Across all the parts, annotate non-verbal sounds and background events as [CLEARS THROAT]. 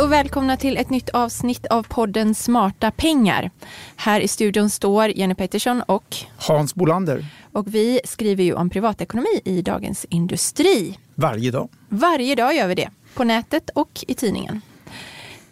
och välkomna till ett nytt avsnitt av podden Smarta pengar. Här i studion står Jenny Pettersson och Hans Bolander. Och vi skriver ju om privatekonomi i Dagens Industri. Varje dag. Varje dag gör vi det. På nätet och i tidningen.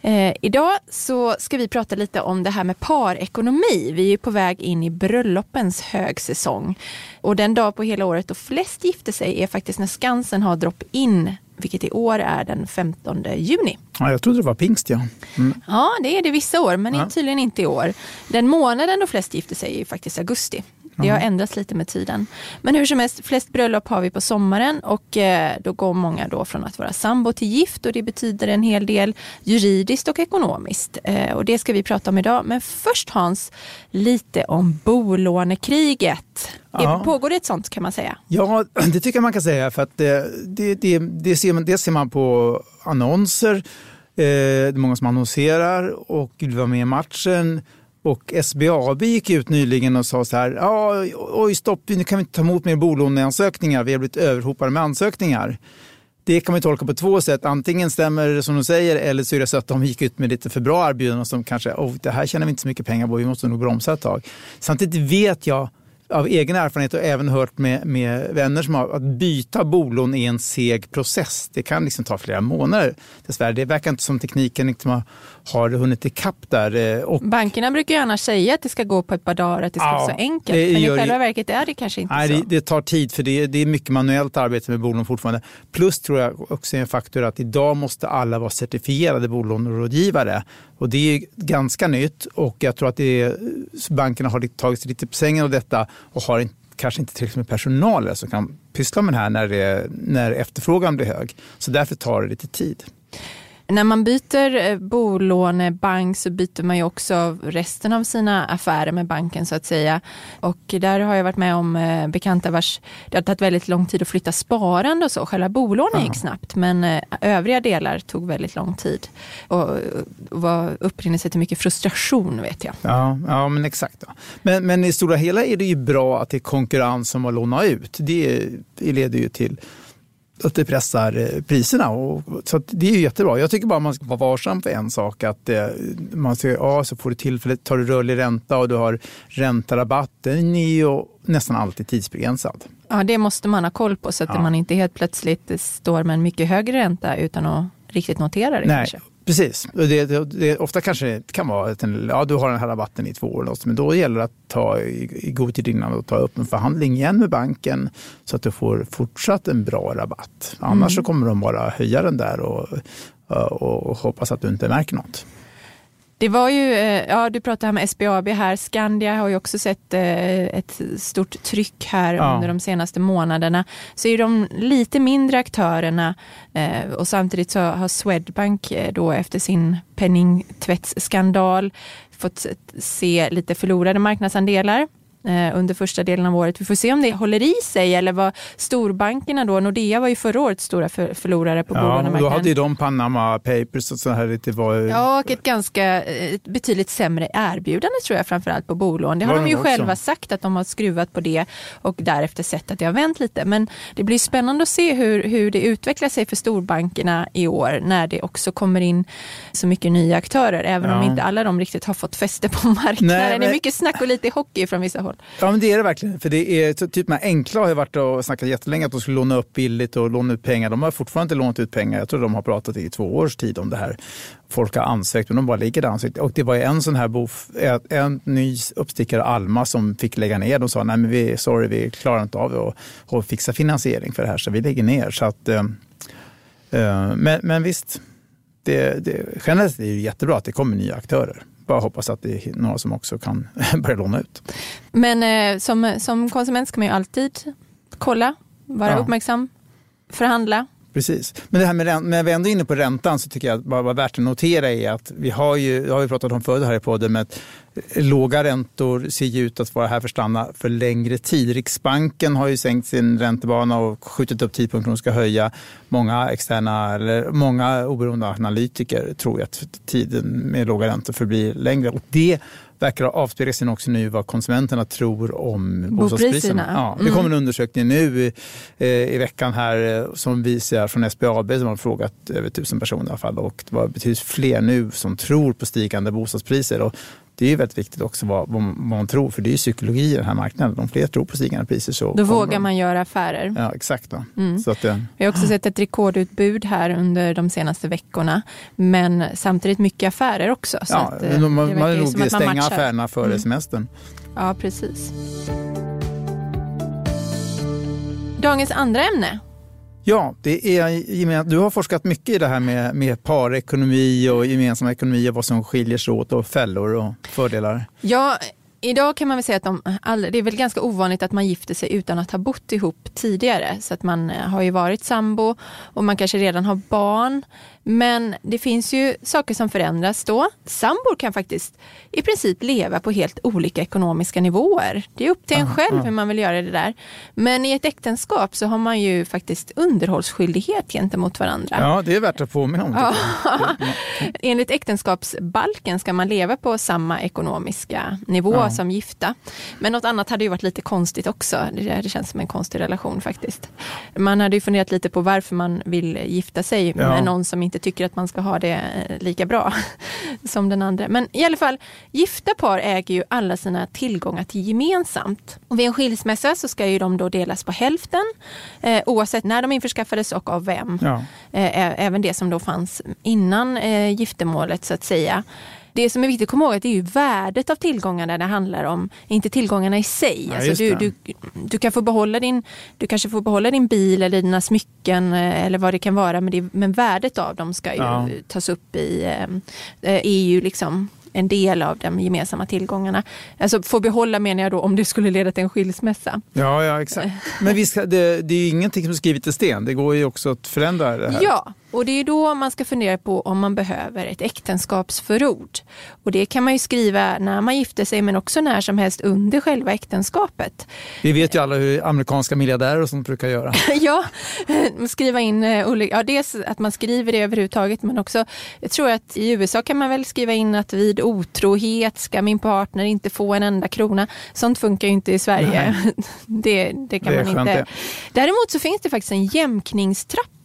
Eh, idag så ska vi prata lite om det här med parekonomi. Vi är på väg in i bröllopens högsäsong. Och den dag på hela året då flest gifter sig är faktiskt när Skansen har drop-in vilket i år är den 15 juni. Ja, jag trodde det var pingst. Ja, mm. ja det är det vissa år, men ja. tydligen inte i år. Den månaden då flest gifter sig är faktiskt augusti. Det har ändrats lite med tiden. Men hur som helst, flest bröllop har vi på sommaren och eh, då går många då från att vara sambo till gift och det betyder en hel del juridiskt och ekonomiskt. Eh, och det ska vi prata om idag. Men först Hans, lite om bolånekriget. Ja. Pågår det ett sånt kan man säga? Ja, [CLEARS THROAT] det tycker jag man kan säga. För att det, det, det, det, ser, man, det ser man på annonser. Eh, det är många som annonserar och vill vara med i matchen. Och SBAB gick ut nyligen och sa så här, ja, oj stopp, nu kan vi inte ta emot mer bolåneansökningar, vi har blivit överhopade med ansökningar. Det kan man tolka på två sätt. Antingen stämmer det som de säger eller så är det så att de gick ut med lite för bra erbjudanden som kanske, oh, det här tjänar vi inte så mycket pengar på, vi måste nog bromsa ett tag. Samtidigt vet jag av egen erfarenhet och även hört med, med vänner som har att byta bolån är en seg process. Det kan liksom ta flera månader dessvärre. Det verkar inte som tekniken liksom har, har hunnit ikapp där. Eh, och, Bankerna brukar gärna säga att det ska gå på ett par dagar, att det ska ja, vara så enkelt. men i själva verket är det kanske inte nej, så. Det, det, tar tid för det, det är mycket manuellt arbete med bolån fortfarande. Plus tror jag också en faktor att idag måste alla vara certifierade bolånerådgivare. Och det är ganska nytt och jag tror att det är, bankerna har tagit sig lite på sängen av detta och har inte kanske inte tillräckligt med personal som kan pyssla med det här när, det, när efterfrågan blir hög. Så därför tar det lite tid. När man byter eh, bolånebank så byter man ju också resten av sina affärer med banken så att säga. Och där har jag varit med om eh, bekanta vars det har tagit väldigt lång tid att flytta sparande och så. Själva bolånen gick snabbt men eh, övriga delar tog väldigt lång tid. Och var upprinnelse till mycket frustration vet jag. Ja, ja men exakt. Men, men i stora hela är det ju bra att det är konkurrens om att låna ut. Det leder ju till att det pressar eh, priserna. Och, så det är jättebra. Jag tycker bara man ska vara varsam för en sak. Att eh, man ska, ja, så får du tillfället, tar du rörlig ränta och du har räntarabatt. Den är ju nästan alltid tidsbegränsad. Ja, det måste man ha koll på så att ja. man inte helt plötsligt står med en mycket högre ränta utan att riktigt notera det. Nej, kanske. Precis. Det, det, det, ofta kanske det kan vara att ja, du har den här rabatten i två år, men då gäller det att ta i, i god tid innan och ta upp en förhandling igen med banken så att du får fortsatt en bra rabatt. Annars mm. så kommer de bara höja den där och, och, och hoppas att du inte märker något. Det var ju, eh, ja du pratade om SBAB här, Skandia har ju också sett eh, ett stort tryck här ja. under de senaste månaderna. Så är de lite mindre aktörerna eh, och samtidigt så har Swedbank då efter sin penningtvättsskandal fått se lite förlorade marknadsandelar. Eh, under första delen av året. Vi får se om det håller i sig eller vad storbankerna då, Nordea var ju förra årets stora förlorare på ja, bolånemarknaden. Då hade ju de Panama Papers och så här lite var... Ja, och ett ganska ett betydligt sämre erbjudande tror jag framförallt på bolån. Det har var de ju också. själva sagt att de har skruvat på det och därefter sett att det har vänt lite. Men det blir spännande att se hur, hur det utvecklar sig för storbankerna i år när det också kommer in så mycket nya aktörer. Även ja. om inte alla de riktigt har fått fäste på marknaden. Nej, men... Det är mycket snack och lite hockey från vissa håll håll. Ja, men det är det verkligen. För det är typ med enkla har ju varit och snackat jättelänge att de skulle låna upp billigt och låna ut pengar. De har fortfarande inte lånat ut pengar. Jag tror de har pratat i två års tid om det här. Folk har ansökt men de bara ligger där ansökt. Och det var en sån här bof, en ny uppstickare, Alma, som fick lägga ner. De sa nej men vi, sorry, vi klarar inte av att, att fixa finansiering för det här så vi lägger ner. Så att, eh, eh men, men visst, det, det, generellt är det jättebra att det kommer nya aktörer bara hoppas att det är några som också kan [LAUGHS] börja låna ut. Men eh, som, som konsument ska man ju alltid kolla, vara ja. uppmärksam, förhandla. Precis. Men det här med, när vi ändå är inne på räntan så tycker jag att det var värt att notera är att vi har ju, det har vi pratat om förut här i podden, med att eh, låga räntor ser ju ut att vara här för att stanna för längre tid. Riksbanken har ju sänkt sin räntebana och skjutit upp tidpunkten de ska höja. Många externa, eller många oberoende analytiker tror att tiden med låga räntor förblir längre. Och det verkar ha avspeglat sig också nu vad konsumenterna tror om bostadspriserna. Ja, det kommer en undersökning nu i, i veckan här som visar från SBAB som har frågat över tusen personer i alla fall och det var betydligt fler nu som tror på stigande bostadspriser. Och det är väldigt viktigt också vad, vad, man tror, för det är ju psykologi i den här marknaden. Om fler tror på stigande priser så... Då vågar man göra affärer. Ja, exakt. Mm. Så att, ja. Vi har också sett ett rekordutbud här under de senaste veckorna, men samtidigt mycket affärer också. Så ja, att, man, man, man är nog vill stänga affärerna före mm. semestern. Ja, precis. Dagens andra ämne Ja, det är, du har forskat mycket i det här med, med parekonomi och gemensam ekonomi och vad som skiljer sig åt och fällor och fördelar. Ja, Idag kan man väl säga att de, det är väl ganska ovanligt att man gifter sig utan att ha bott ihop tidigare. Så att man eh, har ju varit sambo och man kanske redan har barn. Men det finns ju saker som förändras då. Sambor kan faktiskt i princip leva på helt olika ekonomiska nivåer. Det är upp till en själv hur man vill göra det där. Men i ett äktenskap så har man ju faktiskt underhållsskyldighet gentemot varandra. Ja, det är värt att påminna om. Ja. [LAUGHS] Enligt äktenskapsbalken ska man leva på samma ekonomiska nivå ja. som gifta. Men något annat hade ju varit lite konstigt också. Det, känns som en konstig relation faktiskt. Man hade ju funderat lite på varför man vill gifta sig med ja. någon som inte inte tycker att man ska ha det eh, lika bra [LAUGHS] som den andra. Men i alla fall, gifta par äger ju alla sina tillgångar till gemensamt. Och vid en skilsmässa så ska ju de då delas på hälften eh, oavsett när de införskaffades och av vem. Ja. Eh, även det som då fanns innan eh, giftermålet så att säga det som är viktigt att komma ihåg är är ju värdet av tillgångarna det handlar om, inte tillgångarna i sig. Ja, alltså du, du, du, kan få behålla din, du kanske får behålla din bil eller dina smycken eh, eller vad det kan vara, men, det, men värdet av dem ska ju ja. tas upp i eh, EU. Eh, liksom en del av de gemensamma tillgångarna. Alltså få behålla menar jag då om det skulle leda till en skilsmässa. Ja, ja exakt. Men visst, det, det är ju ingenting som är skrivet i sten. Det går ju också att förändra det här. Ja, och det är då man ska fundera på om man behöver ett äktenskapsförord. Och det kan man ju skriva när man gifter sig men också när som helst under själva äktenskapet. Vi vet ju alla hur amerikanska miljardärer och sånt brukar göra. [LAUGHS] ja, skriva in eh, olika, ja, dels att man skriver det överhuvudtaget men också, jag tror att i USA kan man väl skriva in att vid otrohet ska min partner inte få en enda krona. Sånt funkar ju inte i Sverige. [LAUGHS] det, det kan man inte. Däremot så finns det faktiskt en jämkningstrappa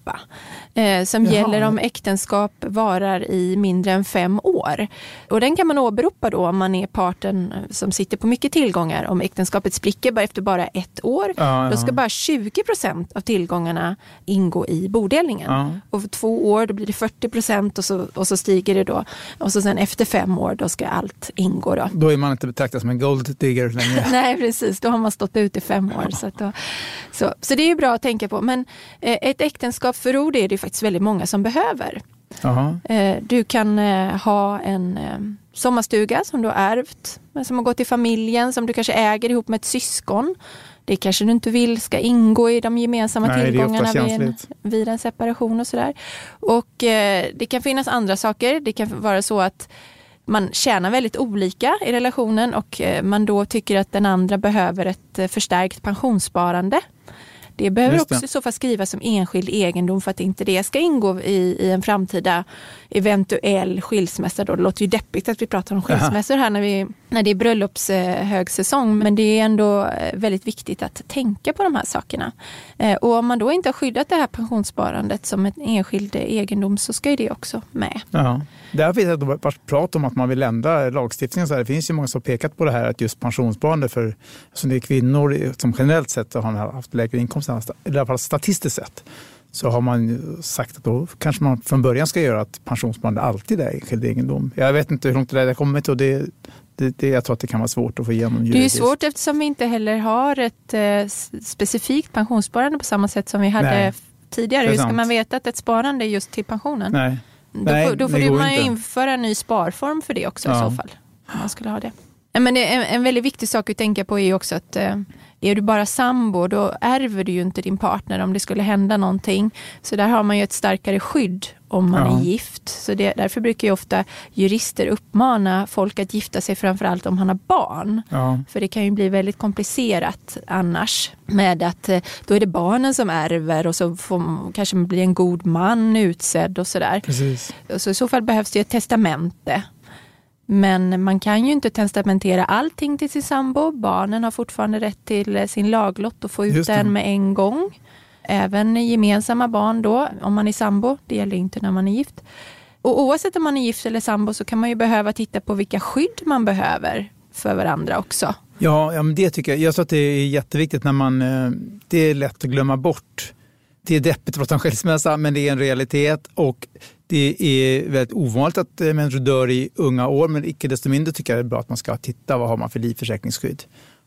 eh, som Jaha. gäller om äktenskap varar i mindre än fem år. Och den kan man åberopa då om man är parten som sitter på mycket tillgångar. Om äktenskapet spricker efter bara ett år, ja, då ska bara 20 procent av tillgångarna ingå i bodelningen. Ja. Och för två år då blir det 40 procent och så, och så stiger det då. Och så sen efter fem år då ska allt ingå. Då, då är man inte betraktad som en gold digger längre. [LAUGHS] Nej precis, då har man stått ut i fem år. Så, då, så, så det är bra att tänka på. Men eh, ett äktenskapsförord är det faktiskt väldigt många som behöver. Aha. Eh, du kan eh, ha en eh, sommarstuga som du har ärvt, som har gått i familjen, som du kanske äger ihop med ett syskon. Det kanske du inte vill ska ingå i de gemensamma Nej, tillgångarna vid en, vid en, separation och sådär. Och det kan finnas andra saker. Det kan vara så att man tjänar väldigt olika i relationen och man då tycker att den andra behöver ett förstärkt pensionssparande. Det behöver också i så fall skrivas som enskild egendom för att inte det ska ingå i, i en framtida eventuell skilsmässa. Då. Det låter ju deppigt att vi pratar om skilsmässor här när, vi, när det är bröllopshögsäsong. Men det är ändå eh, väldigt viktigt att tänka på de här sakerna. Eh, och om man då inte har skyddat det här pensionssparandet som en enskild egendom så ska ju det också med. Ja. Där finns det varit prat om att man vill ändra lagstiftningen. Så här. Det finns ju många som har pekat på det här att just pensionssparande för alltså det är kvinnor som generellt sett har haft lägre inkomst, i alla fall statistiskt sett så har man sagt att då kanske man från början ska göra att pensionssparande alltid är enskild egendom. Jag vet inte hur långt det där har kommit och det, det, det, jag tror att det kan vara svårt att få igenom juridiskt. Det är svårt eftersom vi inte heller har ett eh, specifikt pensionssparande på samma sätt som vi hade Nej, tidigare. Hur ska man veta att ett sparande är just till pensionen? Nej. Då, Nej, får, då får man inte. införa en ny sparform för det också ja. i så fall. Om man skulle ha det. Men en, en väldigt viktig sak att tänka på är också att eh, är du bara sambo då ärver du ju inte din partner om det skulle hända någonting. Så där har man ju ett starkare skydd om man ja. är gift. Så det, därför brukar ju ofta jurister uppmana folk att gifta sig framförallt om han har barn. Ja. För det kan ju bli väldigt komplicerat annars med att eh, då är det barnen som ärver och så får, kanske man bli en god man utsedd och sådär. Så i så fall behövs det ett testamente Men man kan ju inte testamentera allting till sin sambo. Barnen har fortfarande rätt till sin laglott och få ut den med en gång. Även gemensamma barn då, om man är sambo. Det gäller inte när man är gift. Och oavsett om man är gift eller sambo så kan man ju behöva titta på vilka skydd man behöver för varandra också. Ja, ja men det tycker jag. Jag tror att det är jätteviktigt när man... Eh, det är lätt att glömma bort. Det är deppigt att prata om skilsmässa, men det är en realitet. Och det är väldigt ovanligt att eh, människor dör i unga år, men icke desto mindre tycker jag det är bra att man ska titta vad har man för livförsäkringsskydd.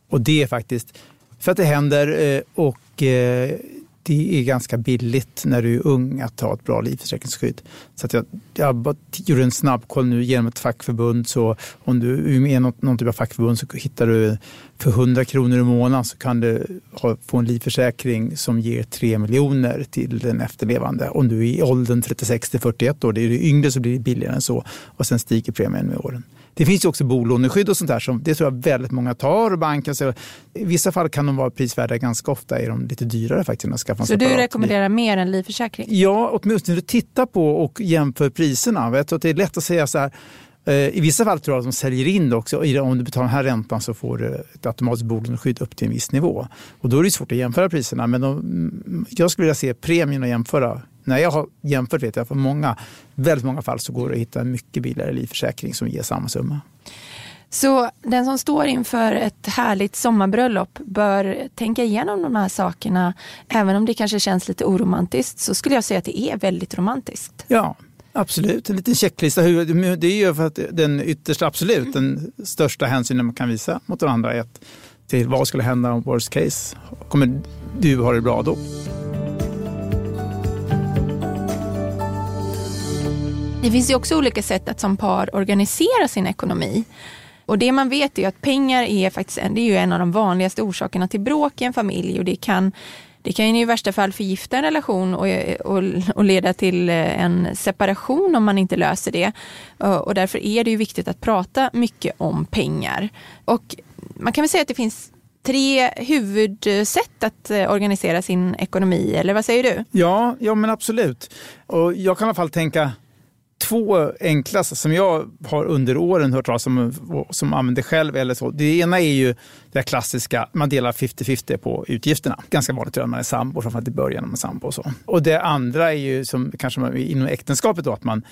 Och det är faktiskt för att det händer eh, och eh, det är ganska billigt när du är ung att ha ett bra livförsäkringsskydd. Så att jag, jag gjorde en snabbkoll nu genom ett fackförbund. Så om du är med i något, någon typ av fackförbund så hittar du för 100 kronor i månaden så kan du ha, få en livförsäkring som ger 3 miljoner till den efterlevande. Om du är i åldern 36 till 41 år, det är det yngre så blir det billigare än så och sen stiger premien med åren. Det finns ju också bolåneskydd och sånt där som det tror jag väldigt många tar. banken, så, I vissa fall kan de vara prisvärda, ganska ofta är de lite dyrare faktiskt. Att skaffa så du rekommenderar mer än livförsäkring? Ja, åtminstone titta på och jämför priserna. Vet du, det är lätt att säga så här, eh, i vissa fall tror jag att de säljer in det också. Om du betalar den här räntan så får du ett automatiskt bolåneskydd upp till en viss nivå. Och då är det svårt att jämföra priserna. Men de, jag skulle vilja se premien och jämföra när jag har jämfört vet jag för många, väldigt många fall så går det att hitta en mycket billigare livförsäkring som ger samma summa. Så den som står inför ett härligt sommarbröllop bör tänka igenom de här sakerna. Även om det kanske känns lite oromantiskt så skulle jag säga att det är väldigt romantiskt. Ja, absolut. En liten checklista. Det är ju för att den yttersta, absolut, den största hänsynen man kan visa mot varandra är att till vad skulle hända om worst case? Kommer du ha det bra då? Det finns ju också olika sätt att som par organisera sin ekonomi. Och det man vet är att pengar är faktiskt det är ju en av de vanligaste orsakerna till bråk i en familj och det kan det kan ju i värsta fall förgifta en relation och, och, och, leda till eh, en separation om man inte löser det. Eh, och därför är det ju viktigt att prata mycket om pengar. Och man kan väl säga att det finns tre huvudsätt att eh, organisera sin ekonomi, eller vad säger du? Ja, ja men absolut. Och jag kan i alla fall tänka två enkla som jag har under åren hört talas om som använder själv eller så. Det ena är ju det klassiska, man delar 50-50 på utgifterna. Ganska vanligt när man är sambo, framförallt i början när man är sambo och så. Och det andra är ju som kanske man, inom äktenskapet då, att man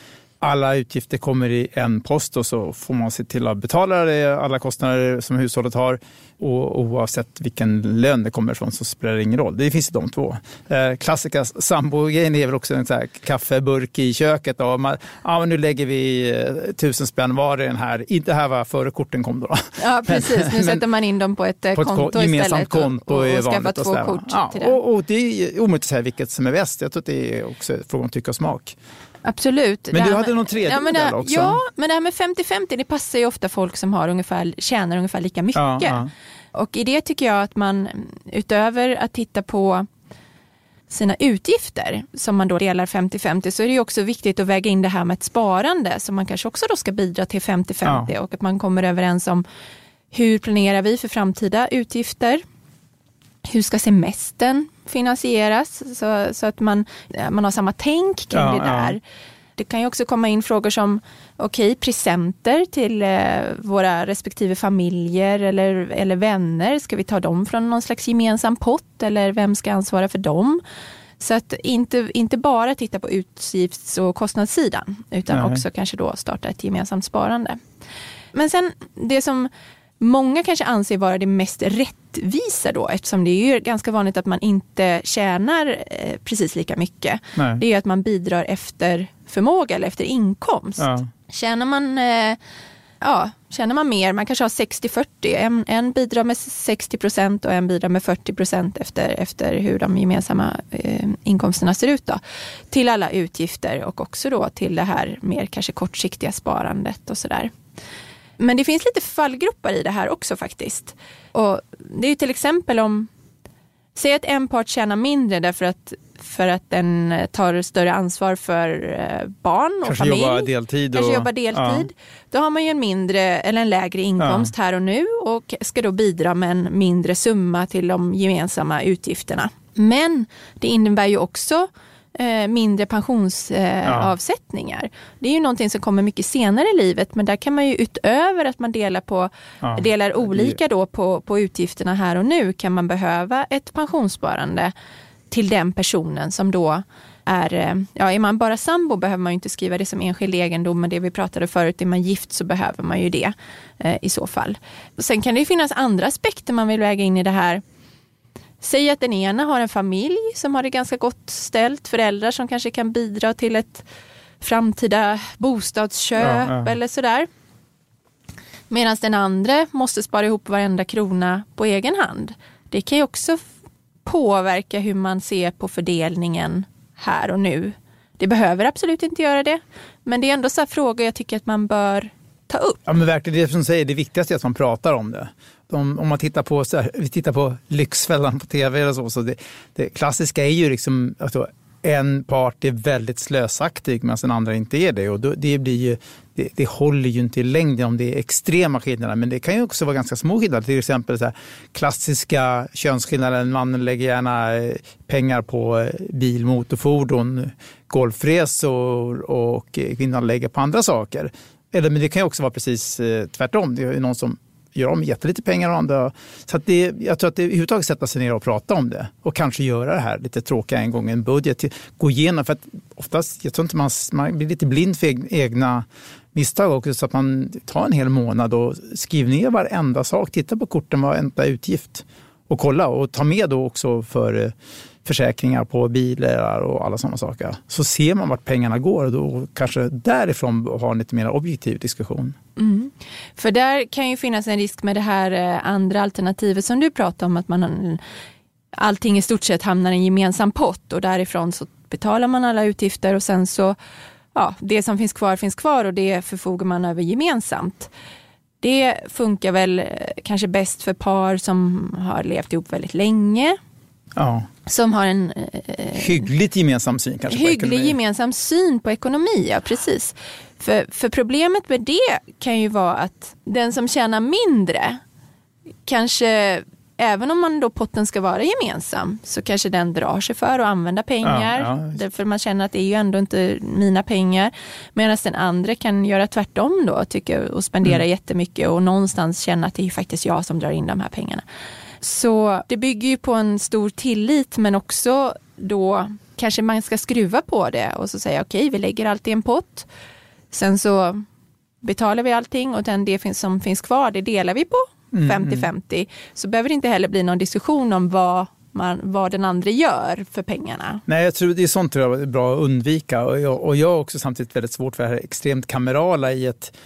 alla utgifter kommer i en post och så får man se till att betala det, alla kostnader som hushållet har. Och oavsett vilken lön det kommer ifrån så spelar det ingen roll. Det finns de två. Eh, klassiska sambogrejen är väl också en så här kaffeburk i köket. Och man, ja, men nu lägger vi eh, tusen spänn var i den här. Inte här var före korten kom då. Ja, [LAUGHS] precis. Nu [LAUGHS] sätter man in dem på ett, eh, på ett konto istället. konto och, och, och skaffar två och kort ja, till det. Och, och det är omöjligt att säga vilket som är bäst. Jag tror att det är också fråga om tycke och smak. Absolut. Men du hade någon tredje ja, men också? Ja, men det här med 50-50 det passar ju ofta folk som har ungefär, tjänar ungefär lika mycket. Ja, ja. Och i det tycker jag att man utöver att titta på sina utgifter som man då delar 50-50 så är det också viktigt att väga in det här med ett sparande som man kanske också då ska bidra till 50-50 ja. och att man kommer överens om hur planerar vi för framtida utgifter? Hur ska semestern finansieras så, så att man, man har samma tänk kring ja, det där. Ja. Det kan ju också komma in frågor som okej, okay, presenter till eh, våra respektive familjer eller, eller vänner. Ska vi ta dem från någon slags gemensam pott eller vem ska ansvara för dem? Så att inte, inte bara titta på utgifts och kostnadssidan utan Nej. också kanske då starta ett gemensamt sparande. Men sen det som många kanske anser vara det mest rättvisa då eftersom det är ju ganska vanligt att man inte tjänar eh, precis lika mycket. Nej. Det är att man bidrar efter förmåga eller efter inkomst. Ja. Tjänar man eh, ja, tjänar man mer, man kanske har 60-40, en, en bidrar med 60 procent och en bidrar med 40 procent efter, efter hur de gemensamma eh, inkomsterna ser ut. Då, till alla utgifter och också då till det här mer kanske kortsiktiga sparandet och sådär. Men det finns lite fallgropar i det här också faktiskt. Och det är till exempel om, säg att en part tjänar mindre därför att för att den tar större ansvar för eh, barn och kanske familj. Jobbar deltid kanske jobbar deltid. Ja. Då har man ju en mindre eller en lägre inkomst ja. här och nu och ska då bidra med en mindre summa till de gemensamma utgifterna. Men det innebär ju också eh, mindre pensionsavsättningar. Ja. Det är ju någonting som kommer mycket senare i livet men där kan man ju utöver att man delar, på, ja. delar olika då på, på utgifterna här och nu kan man behöva ett pensionssparande till den personen som då är, eh, ja, är man bara sambo behöver man inte skriva det som enskild egendom, men det vi pratade förut, är man gift så behöver man ju det eh, i så fall. Sen kan det finnas andra aspekter man vill väga in i det här. Säg att den ena har en familj som har det ganska gott ställt, föräldrar som kanske kan bidra till ett framtida bostadsköp ja, ja. eller sådär. Medan den andra måste spara ihop varenda krona på egen hand. Det kan ju också påverka hur man ser på fördelningen här och nu. Det behöver absolut inte göra det, men det är ändå så frågor jag tycker att man bör ta upp. Ja, men verkligen det som säger, det viktigaste är att man pratar om det. De, om man tittar på, så här, vi tittar på Lyxfällan på tv eller så, så det, det klassiska är ju liksom alltså, en part är väldigt slösaktig medan den andra inte är det. Och då, det, blir ju, det, det, håller ju inte i längden om det är extrema skillnader. Men det kan ju också vara ganska små skillnader. Till exempel så här, klassiska könsskillnader. Mannen lägger gärna eh, pengar på eh, bil, motorfordon, golfresor och kvinnan lägger på andra saker. Eller, men det kan ju också vara precis eh, tvärtom. Det är någon som gör av med jättelite pengar och andra. Så att det, jag tror att det överhuvudtaget sätta sig ner och prata om det och kanske göra det här lite tråkiga en gång, en budget, gå igenom. För att oftast, jag tror inte man, man blir lite blind för egna misstag också, så att man tar en hel månad och skriver ner varenda sak, titta på korten, varenda utgift och kolla och ta med då också för eh, försäkringar på bilar och alla sådana saker. Så ser man vart pengarna går och då kanske därifrån har en lite mer objektiv diskussion. Mm. För där kan ju finnas en risk med det här eh, andra alternativet som du pratar om, att man allting i stort sett hamnar i en gemensam pott och därifrån så betalar man alla utgifter och sen så, ja, det som finns kvar finns kvar och det förfogar man över gemensamt. Det funkar väl eh, kanske bäst för par som har levt ihop väldigt länge Ja. Som har en... Eh, hyggligt gemensam syn kanske? Hygglig gemensam syn på ekonomi, ja precis. För, för problemet med det kan ju vara att den som tjänar mindre kanske även om man då potten ska vara gemensam så kanske den drar sig för att använda pengar. Ja, ja. Därför man känner att det är ju ändå inte mina pengar. Medan den andra kan göra tvärtom då tycker, och spendera mm. jättemycket och någonstans känna att det är faktiskt jag som drar in de här pengarna. Så det bygger ju på en stor tillit men också då kanske man ska skruva på det och så säga okej, okay, vi lägger allt i en pott. Sen så betalar vi allting och den det som finns kvar, det delar vi på 50-50. Mm, mm. Så behöver det inte heller bli någon diskussion om vad man, vad den andra gör för pengarna. Nej, jag tror det är sånt tror jag är bra att undvika. Och jag, och jag har också samtidigt väldigt svårt för det här extremt kamerala i ett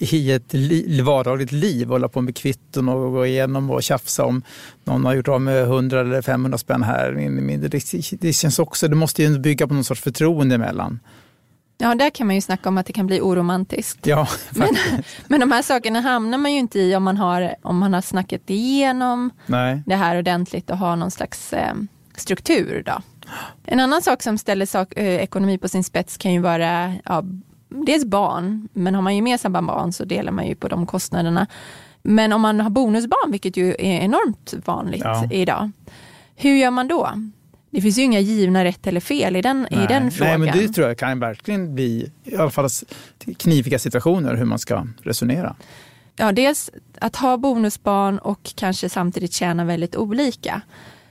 i ett li, vardagligt liv, hålla på med kvitton och gå igenom och tjafsa om någon har gjort av med 100 eller 500 spänn här. Det, känns också, det måste ju bygga på någon sorts förtroende emellan. Ja, där kan man ju snacka om att det kan bli oromantiskt. Ja, [LAUGHS] men, men de här sakerna hamnar man ju inte i om man har, om man har snackat igenom Nej. det här ordentligt och har någon slags eh, struktur. Då. En annan sak som ställer sak, eh, ekonomi på sin spets kan ju vara ja, dels barn, men har man gemensamma barn så delar man ju på de kostnaderna. Men om man har bonusbarn, vilket ju är enormt vanligt ja. idag, hur gör man då? Det finns ju inga givna rätt eller fel i den, i den frågan. Nej, men det tror jag kan verkligen bli i alla fall kniviga situationer hur man ska resonera. Ja, dels att ha bonusbarn och kanske samtidigt tjäna väldigt olika.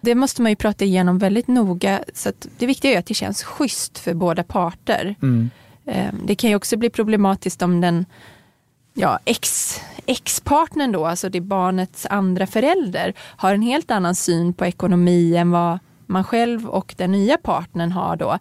Det måste man ju prata igenom väldigt noga. Så det viktiga är att det känns schysst för båda parter. Mm. Ehm, det kan ju också bli problematiskt om den ja, ex, ex-partnern då, alltså det barnets andra förälder, har en helt annan syn på ekonomi än vad man själv och den nya partnern har då.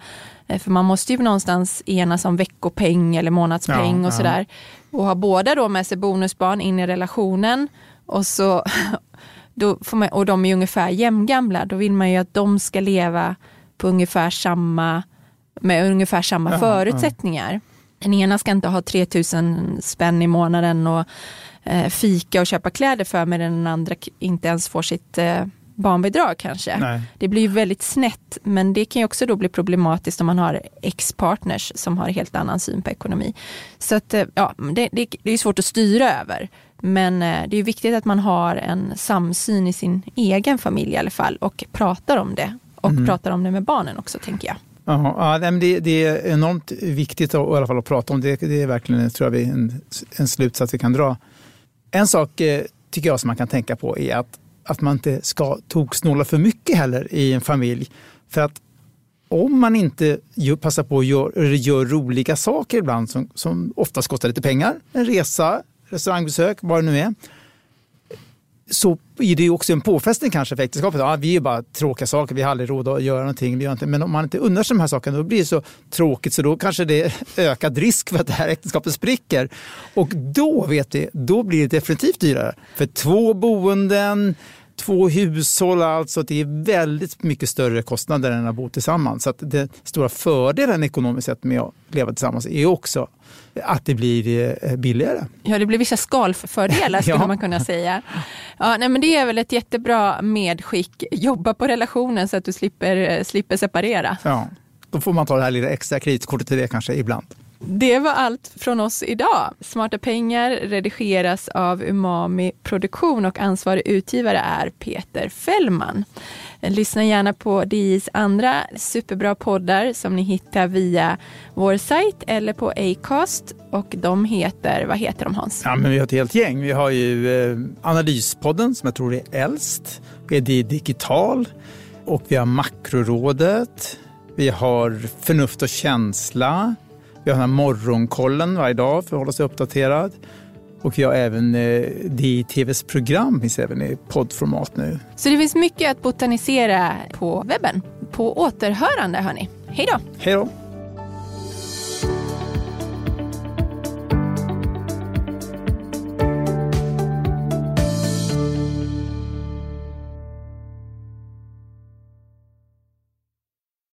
Ehm, för man måste ju någonstans enas om veckopeng eller månadspeng ja, och sådär. Och har båda då med sig bonusbarn in i relationen och så [LAUGHS] då får man, och de är ungefär jämngamla, då vill man ju att de ska leva på ungefär samma med ungefär samma förutsättningar. Den ena ska inte ha 3000 spänn i månaden och eh, fika och köpa kläder för medan den andra inte ens får sitt eh, barnbidrag kanske. Nej. Det blir ju väldigt snett men det kan ju också då bli problematiskt om man har ex-partners som har helt annan syn på ekonomi. Så att, eh, ja, det, det, det är svårt att styra över. Men eh, det är viktigt att man har en samsyn i sin egen familj i alla fall och pratar om det. Och mm. pratar om det med barnen också tänker jag. Aha, ja, det, det är enormt viktigt att, i alla fall att prata om. Det, det är verkligen tror jag, en, en slutsats vi kan dra. En sak eh, tycker jag som man kan tänka på är att, att man inte ska toksnåla för mycket heller i en familj. För att om man inte gör, passar på att gör, gör roliga saker ibland som, som oftast kostar lite pengar, en resa, restaurangbesök, vad det nu är, så är det ju också en påfrestning kanske för äktenskapet. Ja, vi är bara tråkiga saker, vi har aldrig råd att göra någonting. Vi gör inte. Men om man inte undrar sig de här sakerna då blir det så tråkigt så då kanske det är ökad risk för att det här äktenskapet spricker. Och då vet vi, då blir det definitivt dyrare. För två boenden, två hushåll, alltså det är väldigt mycket större kostnader än att bo tillsammans. Så att den stora fördelen ekonomiskt sett med att leva tillsammans är också att det blir eh, billigare. Ja, det blir vissa skalfördelar [LAUGHS] skulle ja. man kunna säga. Ja, nej, men det är väl ett jättebra medskick. Jobba på relationen så att du slipper, eh, slipper separera. Ja, då får man ta det här lilla extra kreditkortet till det kanske ibland. Det var allt från oss idag. Smarta pengar redigeras av Umami Produktion och ansvarig utgivare är Peter Fällman. Lyssna gärna på DIs andra superbra poddar som ni hittar via vår sajt eller på Acast. Och de heter, vad heter de Hans? Ja, men vi har ett helt gäng. Vi har ju eh, Analyspodden som jag tror är äldst. Vi har DI Digital och vi har Makrorådet. Vi har Förnuft och känsla. Vi har den här morgonkollen varje dag för att hålla sig uppdaterad. Och vi har även eh, DI-TVs program finns även i poddformat nu. Så det finns mycket att botanisera på webben. På återhörande hörni. Hej då! Hej då!